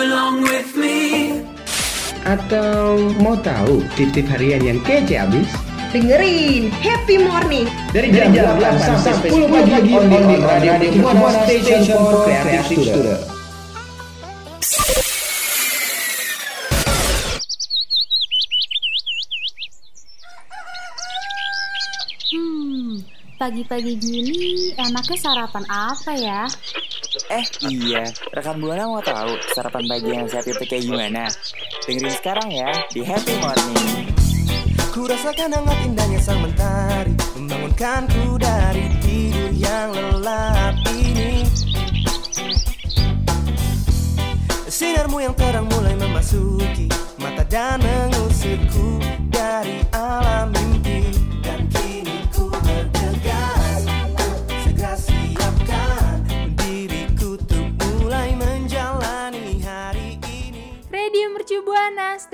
Belong with me Atau mau tahu tip-tip harian yang kece abis? Dengerin Happy Morning Dari jam, 8 sampai 10 pagi on the radio Buana Station for Creative Student. Hmm, pagi-pagi gini enaknya sarapan apa ya? Eh iya, rekan Buana mau tahu sarapan pagi yang sehat itu kayak gimana? Dengerin sekarang ya di Happy Morning. Ku rasakan hangat indahnya sang mentari Membangunkanku dari tidur yang lelap ini Sinarmu yang terang mulai memasuki Mata dan mengusirku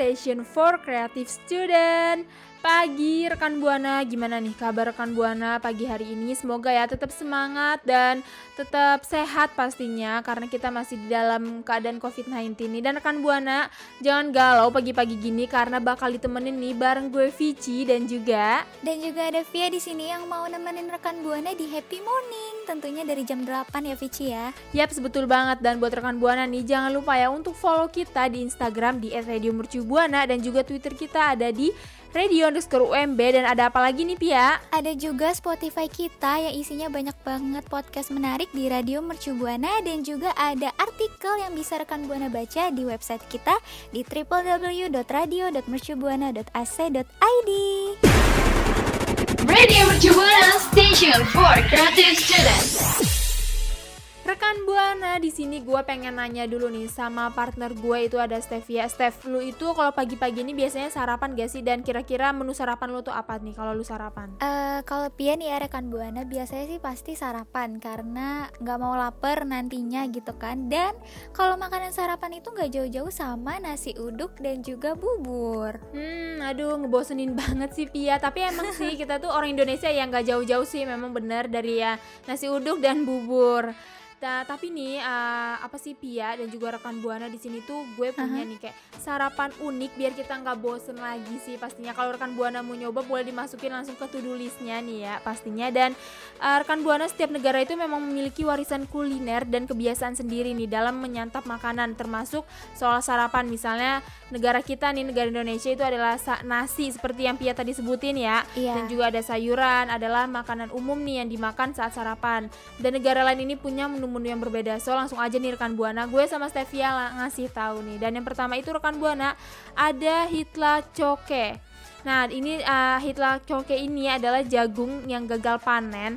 Station for Creative Student. Pagi rekan Buana, gimana nih kabar rekan Buana pagi hari ini? Semoga ya tetap semangat dan tetap sehat pastinya karena kita masih di dalam keadaan COVID-19 nih. Dan rekan Buana, jangan galau pagi-pagi gini karena bakal ditemenin nih bareng gue Vici dan juga Dan juga ada Via di sini yang mau nemenin rekan Buana di Happy Morning, tentunya dari jam 8 ya Vici ya. Yap, betul banget. Dan buat rekan Buana nih, jangan lupa ya untuk follow kita di Instagram di @radiomercubuana dan juga Twitter kita ada di radio underscore UMB dan ada apa lagi nih Pia? Ada juga Spotify kita yang isinya banyak banget podcast menarik di Radio Mercu Buana dan juga ada artikel yang bisa rekan Buana baca di website kita di www.radio.mercubuana.ac.id. Radio Mercu Buana Station for Creative Students. Rekan Buana, di sini gue pengen nanya dulu nih sama partner gue itu ada Stevia. Steph, lu itu kalau pagi-pagi ini biasanya sarapan gak sih? Dan kira-kira menu sarapan lu tuh apa nih kalau lu sarapan? Eh, kalau Pian ya rekan Buana biasanya sih pasti sarapan karena nggak mau lapar nantinya gitu kan. Dan kalau makanan sarapan itu nggak jauh-jauh sama nasi uduk dan juga bubur. Hmm, aduh ngebosenin banget sih Pia. Tapi emang sih kita tuh orang Indonesia yang gak jauh-jauh sih memang bener dari ya nasi uduk dan bubur. Nah, tapi nih uh, apa sih Pia dan juga rekan Buana di sini tuh gue punya nih kayak sarapan unik biar kita nggak bosen lagi sih pastinya. Kalau rekan Buana mau nyoba boleh dimasukin langsung ke to-do listnya nih ya pastinya. Dan uh, rekan Buana setiap negara itu memang memiliki warisan kuliner dan kebiasaan sendiri nih dalam menyantap makanan termasuk soal sarapan misalnya negara kita nih negara Indonesia itu adalah nasi seperti yang Pia tadi sebutin ya Iya. dan juga ada sayuran adalah makanan umum nih yang dimakan saat sarapan dan negara lain ini punya menu-menu yang berbeda. So langsung aja nih rekan buana. Gue sama Stevia ngasih tahu nih. Dan yang pertama itu rekan buana ada hitla coke nah ini uh, hitla coke ini adalah jagung yang gagal panen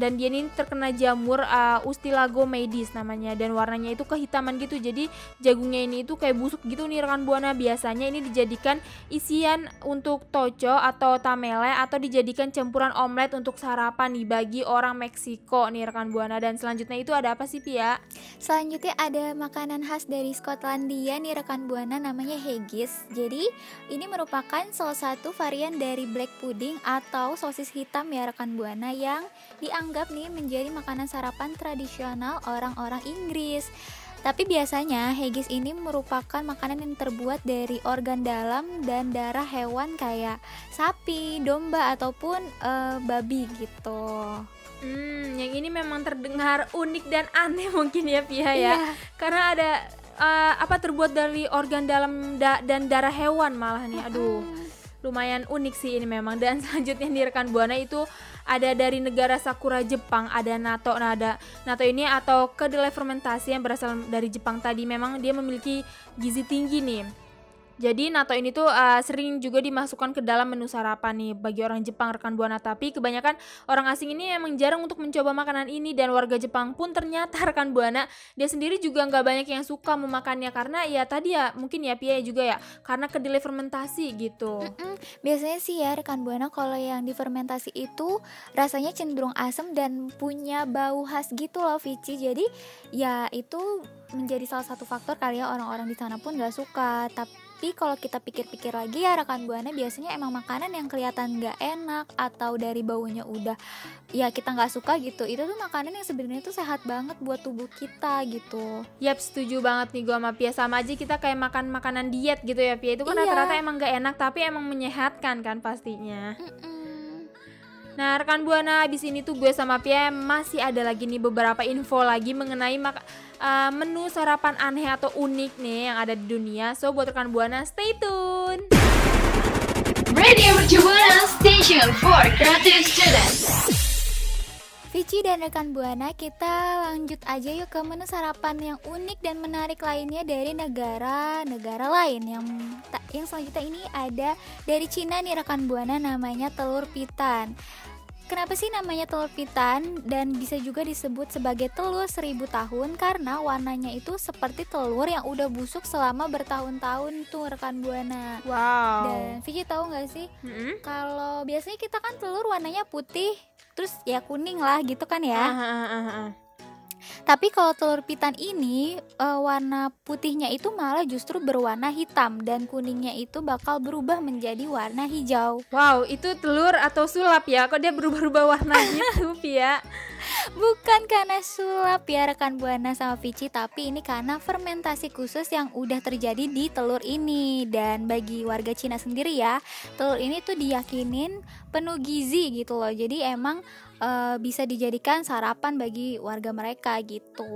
dan dia ini terkena jamur uh, Ustilago medis namanya dan warnanya itu kehitaman gitu jadi jagungnya ini itu kayak busuk gitu nih rekan buana biasanya ini dijadikan isian untuk toco atau tamele atau dijadikan campuran omelet untuk sarapan nih bagi orang Meksiko nih rekan buana dan selanjutnya itu ada apa sih Pia? Selanjutnya ada makanan khas dari Skotlandia nih rekan Buana namanya haggis. Jadi ini merupakan salah satu varian dari black pudding atau sosis hitam ya rekan Buana yang dianggap nih menjadi makanan sarapan tradisional orang-orang Inggris. Tapi biasanya haggis ini merupakan makanan yang terbuat dari organ dalam dan darah hewan kayak sapi, domba ataupun eh, babi gitu. Hmm, yang ini memang terdengar unik dan aneh mungkin ya Pia ya. Iya. Karena ada uh, apa terbuat dari organ dalam da- dan darah hewan malah nih. Aduh. Lumayan unik sih ini memang dan selanjutnya di rekan Buana itu ada dari negara Sakura Jepang, ada natto. Nah, ada natto ini atau kedelai fermentasi yang berasal dari Jepang tadi memang dia memiliki gizi tinggi nih Jadi natto ini tuh uh, sering juga dimasukkan ke dalam menu sarapan nih bagi orang Jepang rekan buana tapi kebanyakan orang asing ini emang jarang untuk mencoba makanan ini dan warga Jepang pun ternyata rekan buana dia sendiri juga nggak banyak yang suka memakannya karena ya tadi ya mungkin ya Pia juga ya karena kedelai fermentasi gitu. Mm-mm. Biasanya sih ya rekan buana kalau yang difermentasi itu rasanya cenderung asam dan punya bau khas gitu loh Vici. Jadi ya itu menjadi salah satu faktor kali ya orang-orang di sana pun nggak suka. Tapi kalau kita pikir-pikir lagi ya rekan buana biasanya emang makanan yang kelihatan nggak enak atau dari baunya udah ya kita nggak suka gitu. Itu tuh makanan yang sebenarnya tuh sehat banget buat tubuh kita gitu. Yap setuju banget nih gua sama Pia sama aja kita kayak makan makanan diet gitu ya Pia itu kan Iya. rata-rata emang nggak enak tapi emang menyehatkan kan pastinya. Mm-mm. Nah rekan buana abis ini tuh gue sama Pia masih ada lagi nih beberapa info lagi mengenai uh, menu sarapan aneh atau unik nih yang ada di dunia. So buat rekan buana stay tune. Radio Buana Station for Creative Students. Vici dan rekan Buana, kita lanjut aja yuk ke menu sarapan yang unik dan menarik lainnya dari negara-negara lain. Yang yang selanjutnya ini ada dari Cina nih rekan Buana namanya telur pitan. Kenapa sih namanya telur pitan dan bisa juga disebut sebagai telur seribu tahun karena warnanya itu seperti telur yang udah busuk selama bertahun-tahun tuh rekan Buana. Wow. Dan Vici tahu nggak sih Mm-mm. kalau biasanya kita kan telur warnanya putih, terus ya kuning lah gitu kan ya. Ah, ah, ah, ah. Tapi kalau telur pitan ini eh, warna putihnya itu malah justru berwarna hitam dan kuningnya itu bakal berubah menjadi warna hijau. Wow, itu telur atau sulap ya? Kok dia berubah-ubah warna gitu, Pia? Bukan karena sulap ya rekan Buana sama Vici, tapi ini karena fermentasi khusus yang udah terjadi di telur ini. Dan bagi warga Cina sendiri ya, telur ini tuh diyakinin penuh gizi gitu loh. Jadi emang eh, bisa dijadikan sarapan bagi warga mereka gitu.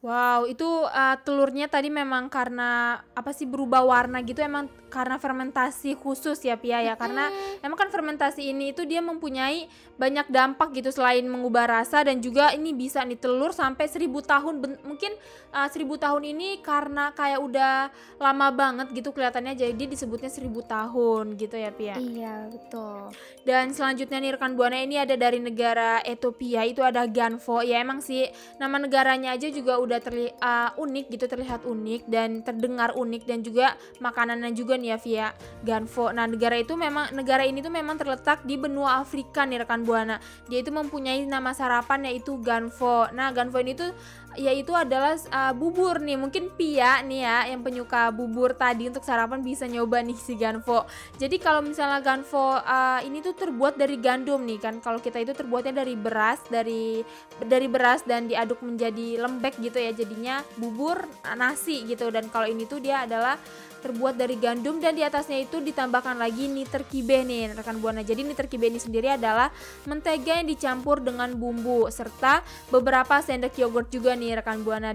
Wow, itu uh, telurnya tadi memang karena apa sih berubah warna gitu emang karena fermentasi khusus ya Pia ya karena emang kan fermentasi ini itu dia mempunyai banyak dampak gitu selain mengubah rasa dan juga ini bisa nih telur sampai seribu tahun Ben- mungkin uh, seribu tahun ini karena kayak udah lama banget gitu kelihatannya jadi disebutnya seribu tahun gitu ya Pia. Iya, betul. Dan selanjutnya nih rekan buana ini ada dari negara Ethiopia itu ada Ganfo. Ya emang sih nama negaranya aja juga udah terlihat unik gitu terlihat unik dan terdengar unik dan juga makanannya juga nih ya via Ganfo. Nah negara itu memang negara ini tuh memang terletak di benua Afrika nih rekan buana. Dia itu mempunyai nama sarapan yaitu Ganfo. Nah Ganfo ini tuh yaitu adalah uh, bubur nih. Mungkin Pia nih ya yang penyuka bubur tadi untuk sarapan bisa nyoba nih si Ganfo. Jadi kalau misalnya Ganfo uh, ini tuh terbuat dari gandum nih kan. Kalau kita itu terbuatnya dari beras dari dari beras dan diaduk menjadi lembek gitu ya. Jadinya bubur uh, nasi gitu. Dan kalau ini tuh dia adalah terbuat dari gandum dan di atasnya itu ditambahkan lagi niter kibe nih rekan buana. Jadi niter kibe ini sendiri adalah mentega yang dicampur dengan bumbu serta beberapa sendok yogurt juga nih rekan buana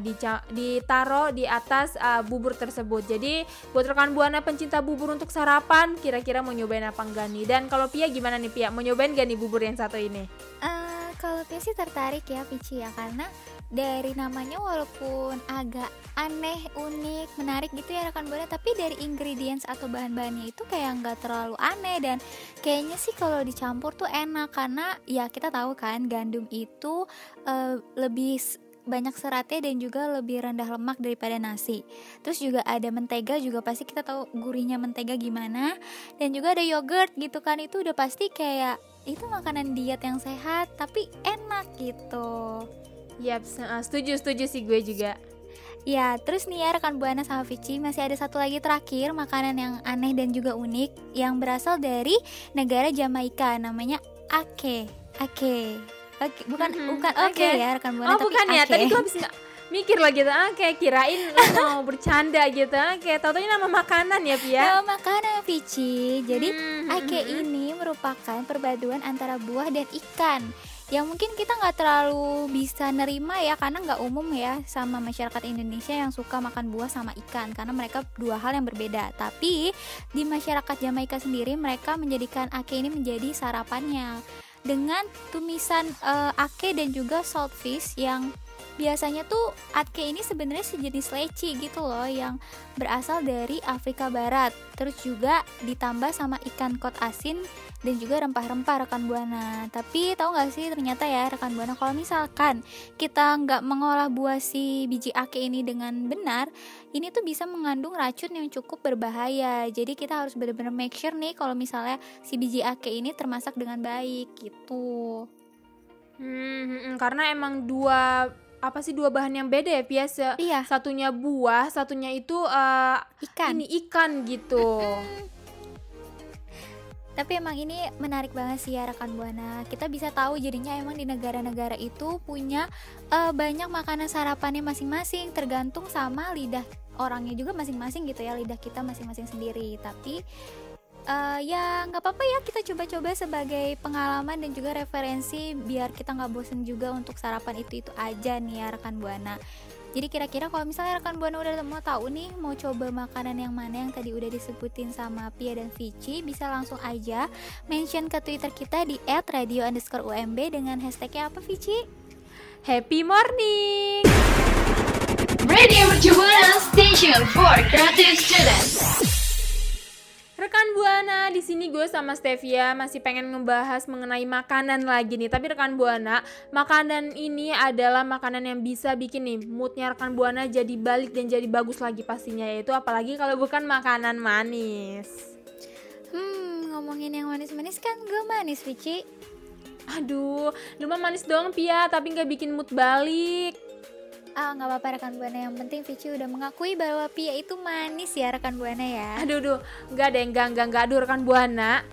ditaruh di atas uh, bubur tersebut. Jadi buat rekan buana pencinta bubur untuk sarapan kira-kira mau nyobain apa enggak nih? Dan kalau Pia gimana nih Pia? Mau nyobain gak nih bubur yang satu ini? Eh, kalau Pia sih tertarik ya Vici ya karena dari namanya walaupun agak aneh, unik, menarik gitu ya rekan buana, tapi dari ingredients atau bahan-bahannya itu kayak nggak terlalu aneh dan kayaknya sih kalau dicampur tuh enak karena ya kita tahu kan gandum itu eh, lebih banyak seratnya dan juga lebih rendah lemak daripada nasi. Terus juga ada mentega juga pasti kita tahu gurihnya mentega gimana dan juga ada yogurt gitu kan itu udah pasti kayak itu makanan diet yang sehat tapi enak gitu. Yap, uh, setuju setuju sih gue juga. Ya, terus nih ya rekan Buana sama Vici masih ada satu lagi terakhir makanan yang aneh dan juga unik yang berasal dari negara Jamaika namanya ake. Ake. Oke, bukan Mhm, bukan oke ake. ya rekan Buana Oh tapi bukan ya, ake. tadi gue habis mikir lagi gitu, ah kayak kirain lu mau bercanda gitu, ah kayak tau nama makanan ya Pia. Nama makanan Vici. Jadi Hmm, ake hmm, hmm. ini merupakan perpaduan antara buah dan ikan yang mungkin kita nggak terlalu bisa nerima ya karena nggak umum ya sama masyarakat Indonesia yang suka makan buah sama ikan karena mereka dua hal yang berbeda tapi di masyarakat Jamaika sendiri mereka menjadikan ake ini menjadi sarapannya dengan tumisan eh, ake dan juga saltfish yang biasanya tuh atke ini sebenarnya sejenis leci gitu loh yang berasal dari Afrika Barat. Terus juga ditambah sama ikan kot asin dan juga rempah-rempah rekan buana. Tapi tahu nggak sih ternyata ya rekan buana kalau misalkan kita nggak mengolah buah si biji ake ini dengan benar, ini tuh bisa mengandung racun yang cukup berbahaya. Jadi kita harus benar-benar make sure nih kalau misalnya si biji ake ini termasak dengan baik gitu. Hmm, hmm, hmm, karena emang dua apa sih dua bahan yang beda ya biasa Iya. satunya buah satunya itu eh, Ikan. ini ikan gitu Tapi emang ini menarik banget sih ya rekan buana. Kita bisa tahu jadinya emang di negara-negara itu punya eh, banyak makanan sarapannya masing-masing, tergantung sama lidah orangnya juga masing-masing gitu ya lidah kita masing-masing sendiri. Tapi eh, ya nggak apa-apa ya kita coba-coba sebagai pengalaman dan juga referensi biar kita nggak bosen juga untuk sarapan itu itu aja nih ya rekan buana. Jadi kira-kira kalau misalnya rekan buana udah mau tahu nih mau coba makanan yang mana yang tadi udah disebutin sama Pia dan Vici bisa langsung aja mention ke Twitter kita di @radio_umb dengan hashtagnya apa Vici? happy morning Radio Mercubuana Station for Creative Students. Rekan Buana, di sini gue sama Stevia masih pengen ngebahas mengenai makanan lagi nih. Tapi rekan Buana, makanan ini adalah makanan yang bisa bikin nih moodnya rekan Buana jadi balik dan jadi bagus lagi pastinya yaitu apalagi kalau bukan makanan manis. Hmm, ngomongin yang manis-manis kan gue manis Vici. Aduh, lu mah manis doang Pia, tapi nggak bikin mood balik. Ah nggak apa-apa rekan buana. Yang penting Vici udah mengakui bahwa Pia itu manis ya rekan buana ya. Aduh, duh, nggak deh, nggak, nggak, nggak, aduh rekan Buana.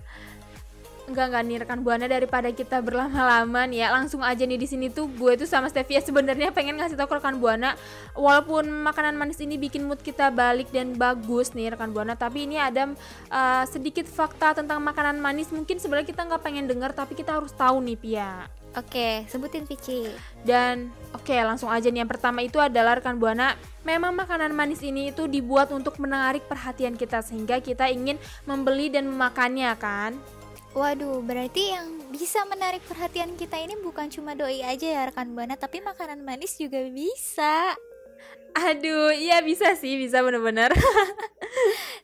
Enggak enggak nih rekan Buana. Daripada kita berlama-lama nih ya. Langsung aja nih di sini tuh gue tuh sama Stevia sebenarnya pengen ngasih tahu ke rekan Buana. Walaupun makanan manis ini bikin mood kita balik dan bagus nih rekan Buana. Tapi ini ada uh, sedikit fakta tentang makanan manis. Mungkin sebenarnya kita nggak pengen dengar tapi kita harus tahu nih Pia Oke, sebutin Vici. dan oke langsung aja nih yang pertama itu adalah rekan Buana Memang makanan manis ini itu dibuat untuk menarik perhatian kita sehingga kita ingin membeli dan memakannya kan Waduh, berarti yang bisa menarik perhatian kita ini bukan cuma doi aja ya rekan buana, tapi makanan manis juga bisa. Aduh, iya bisa sih, bisa bener-bener.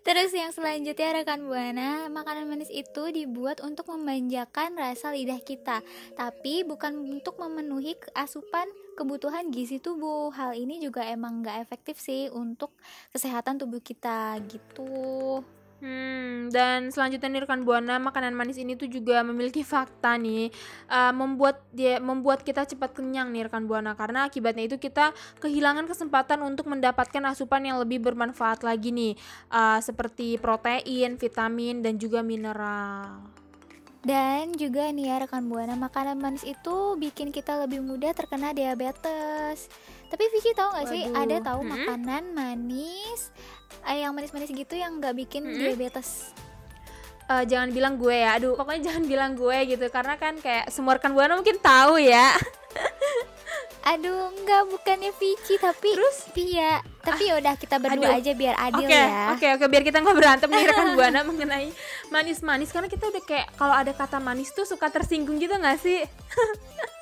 Terus yang selanjutnya rekan buana, makanan manis itu dibuat untuk memanjakan rasa lidah kita, tapi bukan untuk memenuhi asupan kebutuhan gizi tubuh. Hal ini juga emang nggak efektif sih untuk kesehatan tubuh kita gitu. Hmm, dan selanjutnya nih rekan buana, makanan manis ini tuh juga memiliki fakta nih, eh, membuat dia membuat kita cepat kenyang nih rekan buana karena akibatnya itu kita kehilangan kesempatan untuk mendapatkan asupan yang lebih bermanfaat lagi nih, eh, seperti protein, vitamin dan juga mineral. Dan juga nih ya rekan buana, makanan manis itu bikin kita lebih mudah terkena diabetes. Tapi Vici tahu nggak sih ada tahu Mm-mm. makanan manis eh, yang manis-manis gitu yang nggak bikin Mm-mm. diabetes? Eh, jangan bilang gue ya, aduh pokoknya jangan bilang gue gitu karena kan kayak semua rekan buana mungkin tahu ya. Aduh, enggak bukannya Vici tapi Terus? Pia. Tapi yaudah kita berdua aduh. aja biar adil Oke, ya. oke, oke, biar kita nggak berantem nih rekan buana mengenai manis-manis karena kita udah kayak kalau ada kata manis tuh suka tersinggung gitu nggak sih?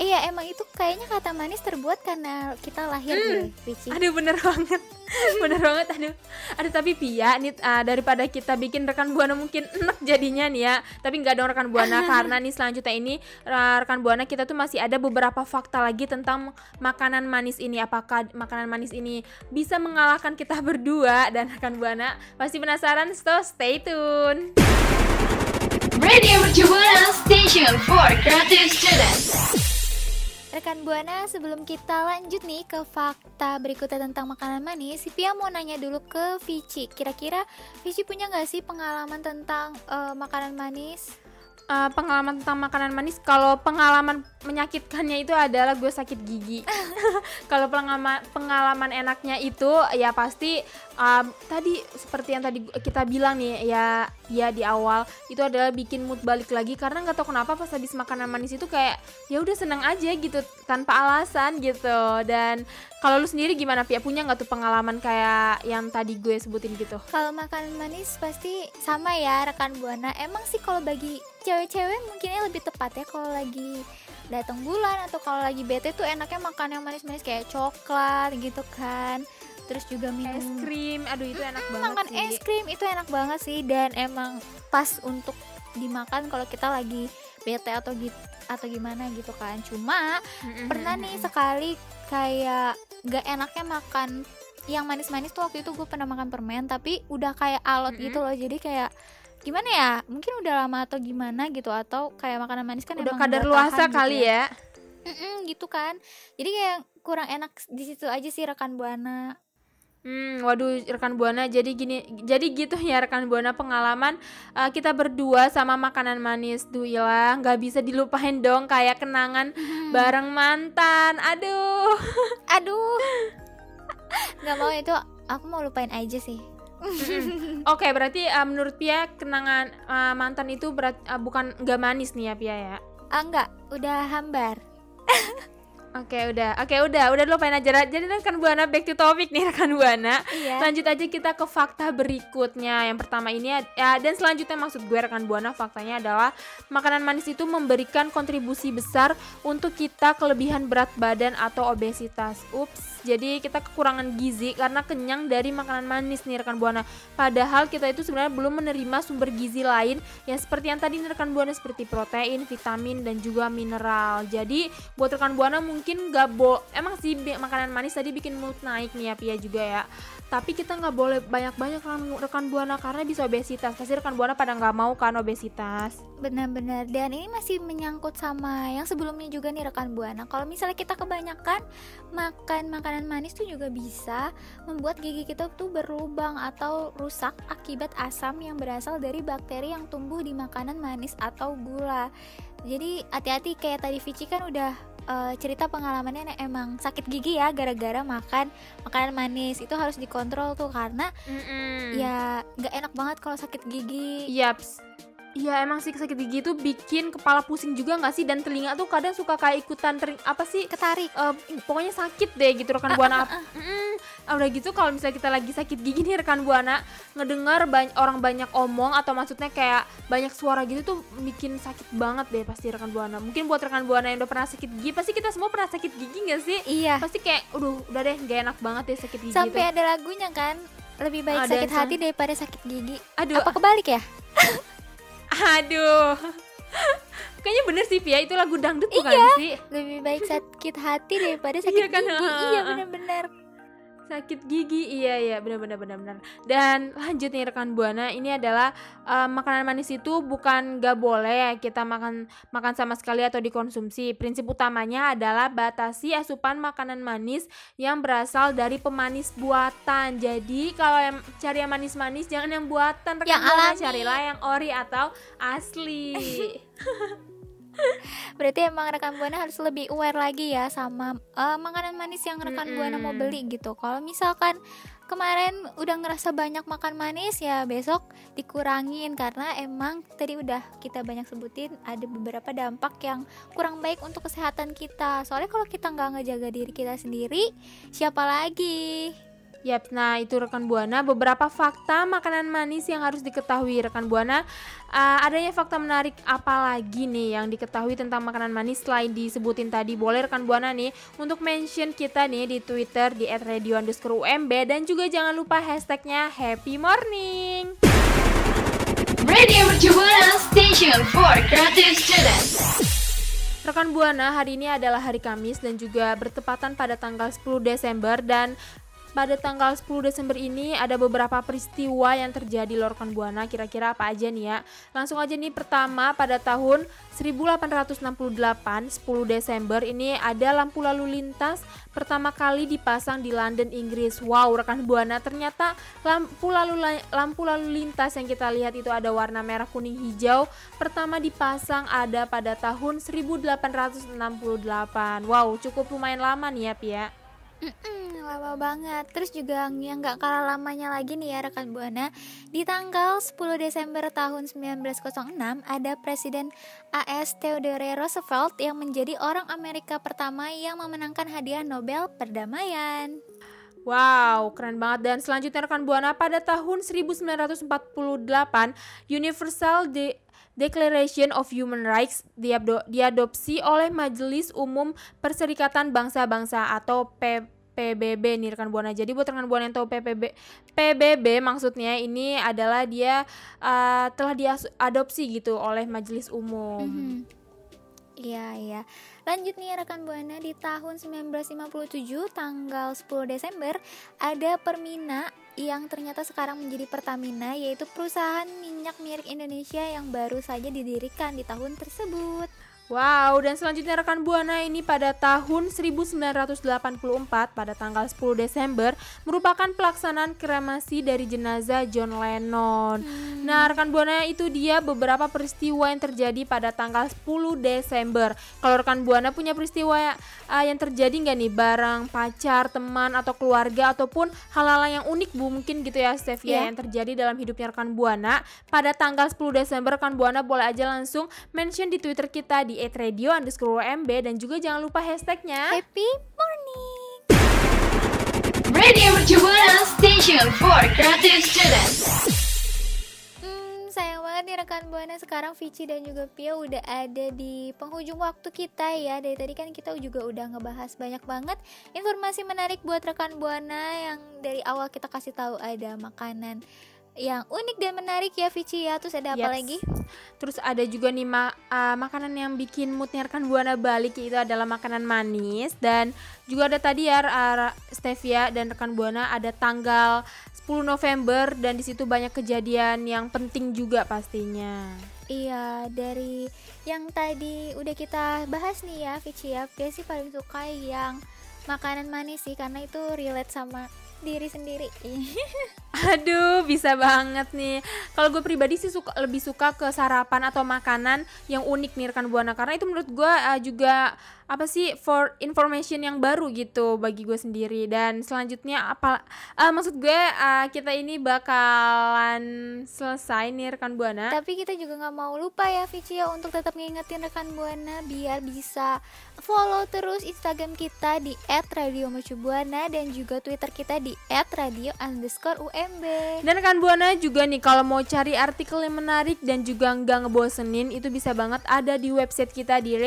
Iya, emang itu kayaknya kata manis terbuat karena kita lahir deh, Vici. Aduh bener banget, bener banget. Aduh, aduh tapi Pia, nih ah, daripada kita bikin rekan buana mungkin enak jadinya nih ya. Tapi nggak dong rekan buana karena nih selanjutnya ini ra- rekan buana kita tuh masih ada beberapa fakta lagi tentang makanan manis ini. Apakah makanan manis ini bisa mengalahkan kita berdua dan rekan buana pasti penasaran? So stay tune. Radio Mercubuana Station for Creative Students. Rekan Buana, sebelum kita lanjut nih ke fakta berikutnya tentang makanan manis, si Pia mau nanya dulu ke Vici. Kira-kira Vici punya nggak sih pengalaman tentang eh, makanan manis? Eh, pengalaman tentang makanan manis kalau pengalaman menyakitkannya itu adalah gue sakit gigi kalau pengalaman pengalaman enaknya itu ya pasti um, tadi seperti yang tadi kita bilang nih ya ya di awal itu adalah bikin mood balik lagi karena nggak tahu kenapa pas habis makanan manis itu kayak ya udah seneng aja gitu tanpa alasan gitu. Dan kalau lu sendiri gimana Pia? Punya nggak tuh pengalaman kayak yang tadi gue sebutin gitu? Kalau makanan manis pasti sama ya rekan Buana. Emang sih kalau bagi cewek-cewek mungkinnya lebih tepat ya kalau lagi datang bulan atau kalau lagi bete tuh enaknya makan yang manis-manis kayak coklat gitu kan terus juga minum. Es krim. Aduh itu enak banget makan sih. es krim itu enak banget sih. Dan emang pas untuk dimakan kalau kita lagi bete atau gitu atau gimana gitu kan. Cuma Mm-mm, pernah nih sekali kayak gak enaknya makan yang manis-manis tuh waktu itu gue pernah makan permen tapi udah kayak alot Mm-mm. gitu loh. Jadi kayak gimana ya? Mungkin udah lama atau gimana gitu. Atau kayak makanan manis kan udah kadar luasa tahan kali gitu ya. Mm-mm, gitu kan. Jadi kayak kurang enak di situ aja sih rekan buana Hmm, waduh rekan buana jadi gini jadi gitu ya rekan buana pengalaman uh, kita berdua sama makanan manis Duila nggak bisa dilupain dong kayak kenangan bareng mantan aduh. Aduh. Nggak mau itu aku mau lupain aja sih. Oke berarti uh, menurut Pia kenangan uh, mantan itu berat uh, bukan nggak manis nih ya Pia ya? Ah enggak udah hambar Oke udah, oke udah, udah lupain aja. Jadi rekan buana back to topic nih rekan buana. iya Lanjut aja kita ke fakta berikutnya. Yang pertama ini ya dan selanjutnya maksud gue rekan buana faktanya adalah makanan manis itu memberikan kontribusi besar untuk kita kelebihan berat badan atau obesitas. Ups, jadi kita kekurangan gizi karena kenyang dari makanan manis nih rekan buana. Padahal kita itu sebenarnya belum menerima sumber gizi lain yang seperti yang tadi nih rekan buana seperti protein, vitamin dan juga mineral. Jadi buat rekan buana mungkin nggak bo emang sih makanan manis tadi bikin mood naik nih ya Pia juga ya. Tapi kita nggak boleh banyak-banyak rekan buana karena bisa obesitas. Pasti rekan buana pada nggak mau kan obesitas. Benar-benar. Dan ini masih menyangkut sama yang sebelumnya juga nih rekan buana. Kalau misalnya kita kebanyakan makan makanan manis tuh juga bisa membuat gigi kita tuh berlubang atau rusak akibat asam yang berasal dari bakteri yang tumbuh di makanan manis atau gula. Jadi hati-hati. Kayak tadi Vici kan udah eh, cerita pengalamannya emang sakit gigi ya gara-gara makan makanan manis. Itu harus dikontrol tuh karena ya nggak enak banget kalau sakit gigi. Yaps. Iya emang sih sakit gigi itu bikin kepala pusing juga nggak sih? Dan telinga tuh kadang suka kayak ikutan tering apa sih ketarik Eh, pokoknya sakit deh gitu rekan buana. Mm-mm. Ah, udah gitu kalau misalnya kita lagi sakit gigi nih rekan buana ngedengar bany- orang banyak omong atau maksudnya kayak banyak suara gitu tuh bikin sakit banget deh pasti rekan buana. Mungkin buat rekan buana yang udah pernah sakit gigi pasti kita semua pernah sakit gigi gak sih? Iya. Pasti kayak udah udah deh gak enak banget deh sakit gigi sampai tuh. ada lagunya kan lebih baik Ada sakit yang hati daripada sakit gigi. Aduh. Apa kebalik ya aduh. Kayaknya bener sih Pia. Itu lagu dangdut bukan Iya. sih? Lebih baik sakit hati daripada sakit Iya kan, gigi. Iya ha. Sakit gigi. Iya iya. Benar benar benar benar. Dan lanjut nih rekan buana. Ini adalah eh, makanan manis itu bukan gak boleh kita makan makan sama sekali atau dikonsumsi. Prinsip utamanya adalah batasi asupan makanan manis yang berasal dari pemanis buatan. Jadi kalau yang cari yang manis-manis jangan yang buatan. Rekan Yang buana alami. carilah yang ori atau asli berarti emang rekan buana harus lebih aware lagi ya sama eh, makanan manis yang rekan buana mau beli gitu. Kalau misalkan kemarin udah ngerasa banyak makan manis ya besok dikurangin. Karena emang tadi udah kita banyak sebutin ada beberapa dampak yang kurang baik untuk kesehatan kita. Soalnya kalau kita nggak ngejaga diri kita sendiri siapa lagi Yap, nah itu rekan buana beberapa fakta makanan manis yang harus diketahui rekan buana. Uh, adanya fakta menarik apa lagi nih yang diketahui tentang makanan manis selain disebutin tadi? Boleh rekan buana nih untuk mention kita nih di Twitter di @radio_umb dan juga jangan lupa hashtagnya Happy Morning. Radio Mercu Buana Station for Creative Students. Rekan Buana, hari ini adalah hari Kamis dan juga bertepatan pada tanggal 10 Desember dan pada tanggal 10 Desember ini ada beberapa peristiwa yang terjadi loh rekan Buana. Kira-kira apa aja nih ya? Langsung aja nih pertama pada tahun 1868 10 Desember ini ada lampu lalu lintas pertama kali dipasang di London, Inggris. Wow, rekan Buana, ternyata lampu lalu lampu lalu lintas yang kita lihat itu ada warna merah, kuning, hijau. Pertama dipasang ada pada tahun 1868. Wow, cukup lumayan lama nih ya, Pia. Mm-mm, lama banget. Terus juga yang nggak kalah lamanya lagi nih ya rekan buana. Di tanggal 10 Desember tahun 1906 ada Presiden AS Theodore Roosevelt yang menjadi orang Amerika pertama yang memenangkan hadiah Nobel perdamaian. Wow, keren banget. Dan selanjutnya rekan Buana pada tahun 1948 Universal de Declaration of Human Rights diado- diadopsi oleh Majelis Umum Perserikatan Bangsa-Bangsa atau P PBB nih rekan buana. Jadi buat rekan buana yang tahu PBB PBB maksudnya ini adalah dia uh, telah diadopsi gitu oleh Majelis Umum. Mhm. Iya, iya. Lanjut nih rekan Buana di tahun 1957 tanggal 10 Desember ada Permina yang ternyata sekarang menjadi Pertamina yaitu perusahaan minyak milik Indonesia yang baru saja didirikan di tahun tersebut. Wow, dan selanjutnya rekan Buana ini pada tahun 1984 pada tanggal 10 Desember merupakan pelaksanaan kremasi dari jenazah John Lennon. Nah, rekan Buana itu dia beberapa peristiwa yang terjadi pada tanggal 10 Desember. Kalau rekan Buana punya peristiwa uh, yang terjadi nggak nih bareng pacar, teman atau keluarga ataupun hal-hal yang unik Bu mungkin gitu ya Stevia Iya. yang terjadi dalam hidupnya rekan Buana pada tanggal 10 Desember rekan Buana boleh aja langsung mention di Twitter kita di @radio underscore WMB dan juga jangan lupa hashtagnya Happy morning. Radio Buana Station for Creative Students. Hmm, sayang banget nih rekan Buana sekarang Vici dan juga Pia udah ada di penghujung waktu kita ya. Dari tadi kan kita juga udah ngebahas banyak banget informasi menarik buat rekan Buana yang dari awal kita kasih tahu ada makanan yang unik dan menarik ya Vici ya. Terus ada apa Yaps. lagi? Terus ada juga nih ma- uh, makanan yang bikin moodnya rekan Buana balik yaitu adalah makanan manis dan juga ada tadi ya uh, Stevia dan rekan Buana ada tanggal 10 November dan di situ banyak kejadian yang penting juga pastinya. Iya, dari yang tadi udah kita bahas nih ya, Vici ya. Dia sih paling suka yang makanan manis sih karena itu relate sama diri sendiri. Aduh, bisa banget nih. Kalau gue pribadi sih suka lebih suka ke sarapan atau makanan yang unik nih rekan buana karena itu menurut gue uh, juga apa sih for information yang baru gitu bagi gue sendiri dan selanjutnya apa uh, maksud gue uh, kita ini bakalan selesai nih rekan buana. Tapi kita juga nggak mau lupa ya Vici ya untuk tetap ngingetin rekan Buana biar bisa follow terus Instagram kita di @radiomercubuana dan juga Twitter kita di @radio underscore UMB. Dan rekan Buana juga nih kalau mau cari artikel yang menarik dan juga nggak ngebosenin itu bisa banget ada di website kita di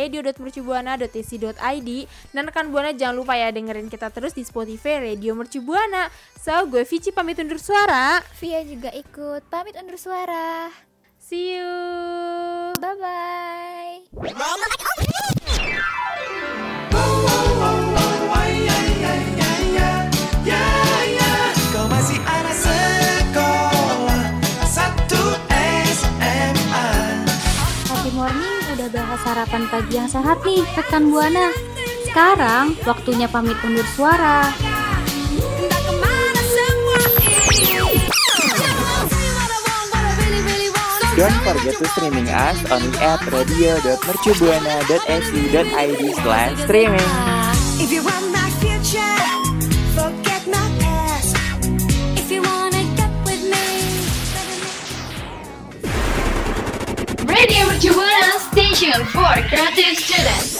radio.mercubuana.ac.id dan rekan Buana jangan lupa ya dengerin kita terus di Spotify Radio Mercu Buana. So, gue Vici pamit undur suara. Via juga ikut pamit undur suara. See you. Bye bye. Sarapan pagi yang sehat nih rekan Buana. Sekarang waktunya pamit undur suara. Don't forget to streaming us on the app radio.mercubuana.ac.id slash streaming. Radio Mercu Buana Station for Creative Students.